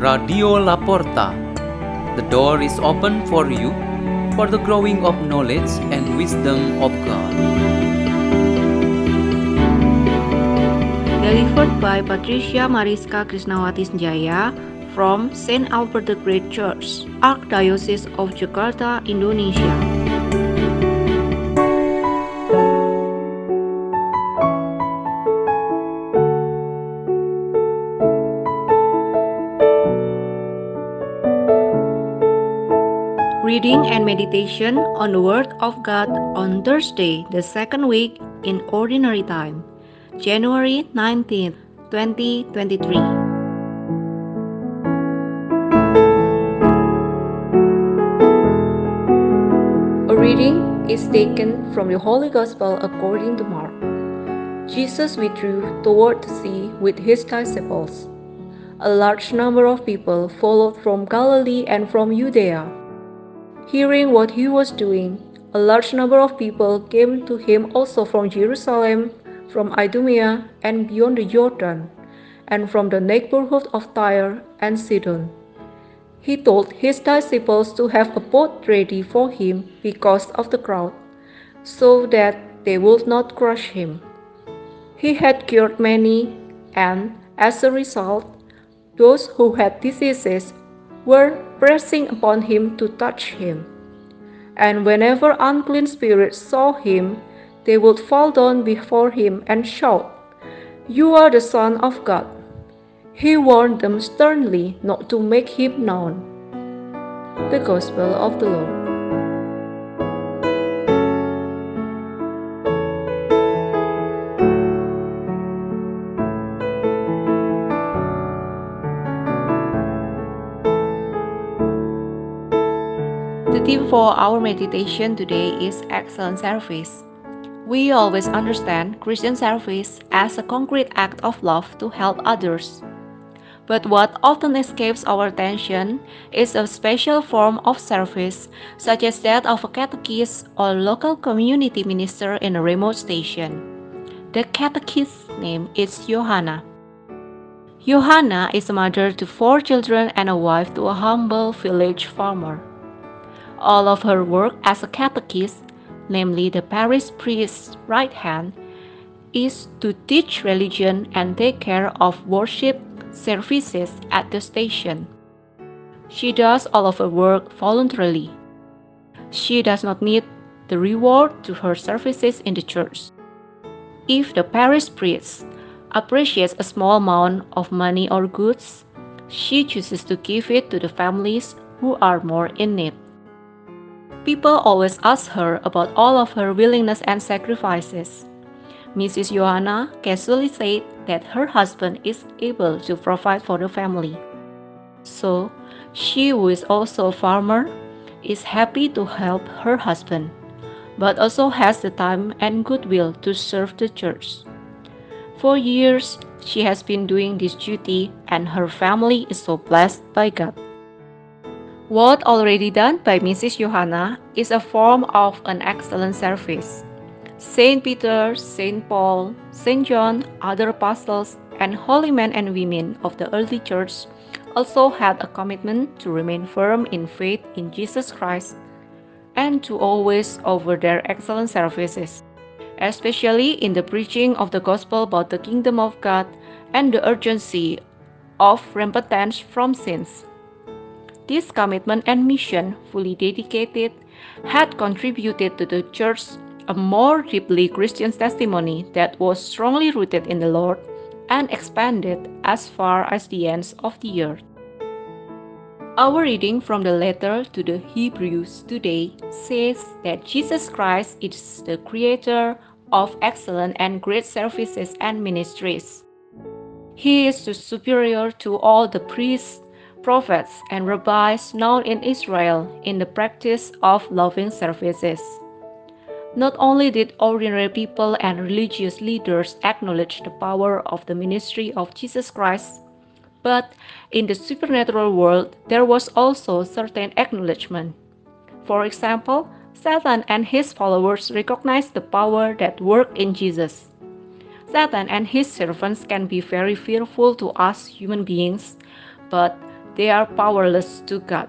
Radio Laporta. The door is open for you for the growing of knowledge and wisdom of God. Delivered by Patricia Mariska Krisnawati Senjaya from St. Albert the Great Church, Archdiocese of Jakarta, Indonesia. Reading and meditation on the Word of God on Thursday, the second week in Ordinary Time, January 19th, 2023. A reading is taken from the Holy Gospel according to Mark. Jesus withdrew toward the sea with his disciples. A large number of people followed from Galilee and from Judea Hearing what he was doing, a large number of people came to him also from Jerusalem, from Idumea, and beyond the Jordan, and from the neighborhood of Tyre and Sidon. He told his disciples to have a boat ready for him because of the crowd, so that they would not crush him. He had cured many, and as a result, those who had diseases were pressing upon him to touch him. And whenever unclean spirits saw him, they would fall down before him and shout, You are the Son of God. He warned them sternly not to make him known. The Gospel of the Lord. The theme for our meditation today is excellent service. We always understand Christian service as a concrete act of love to help others. But what often escapes our attention is a special form of service, such as that of a catechist or local community minister in a remote station. The catechist's name is Yohana. Yohana is a mother to four children and a wife to a humble village farmer. All of her work as a catechist, namely the parish priest's right hand, is to teach religion and take care of worship services at the station. She does all of her work voluntarily. She does not need the reward to her services in the church. If the parish priest appreciates a small amount of money or goods, she chooses to give it to the families who are more in need. People always ask her about all of her willingness and sacrifices. Mrs. Yohana casually said that her husband is able to provide for the family. So, she, who is also a farmer, is happy to help her husband, but also has the time and goodwill to serve the church. For years, she has been doing this duty, and her family is so blessed by God. What already done by Mrs. Yohana is a form of an excellent service. Saint Peter, Saint Paul, Saint John, other apostles, and holy men and women of the early church also had a commitment to remain firm in faith in Jesus Christ and to always offer their excellent services, especially in the preaching of the gospel about the kingdom of God and the urgency of repentance from sins. This commitment and mission, fully dedicated, had contributed to the Church a more deeply Christian testimony that was strongly rooted in the Lord and expanded as far as the ends of the earth. Our reading from the letter to the Hebrews today says that Jesus Christ is the creator of excellent and great services and ministries. He is the superior to all the priests prophets, and rabbis known in Israel in the practice of loving services. Not only did ordinary people and religious leaders acknowledge the power of the ministry of Jesus Christ, but in the supernatural world there was also certain acknowledgement. For example, Satan and his followers recognized the power that worked in Jesus. Satan and his servants can be very fearful to us human beings, but they are powerless to God.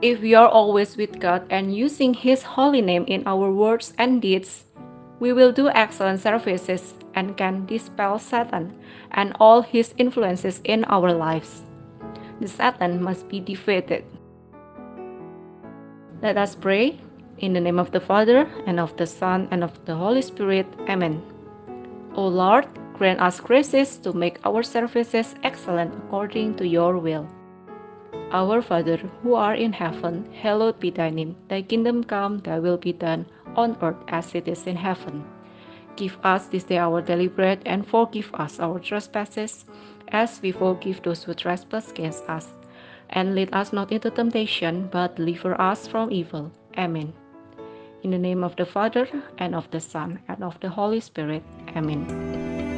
If we are always with God and using His holy name in our words and deeds, we will do excellent services and can dispel Satan and all his influences in our lives. The Satan must be defeated. Let us pray. In the name of the Father, and of the Son, and of the Holy Spirit. Amen. O Lord, grant us graces to make our services excellent according to your will. Our Father, who art in heaven, hallowed be thy name. Thy kingdom come, thy will be done, on earth as it is in heaven. Give us this day our daily bread, and forgive us our trespasses, as we forgive those who trespass against us. And lead us not into temptation, but deliver us from evil. Amen. In the name of the Father, and of the Son, and of the Holy Spirit. Amen.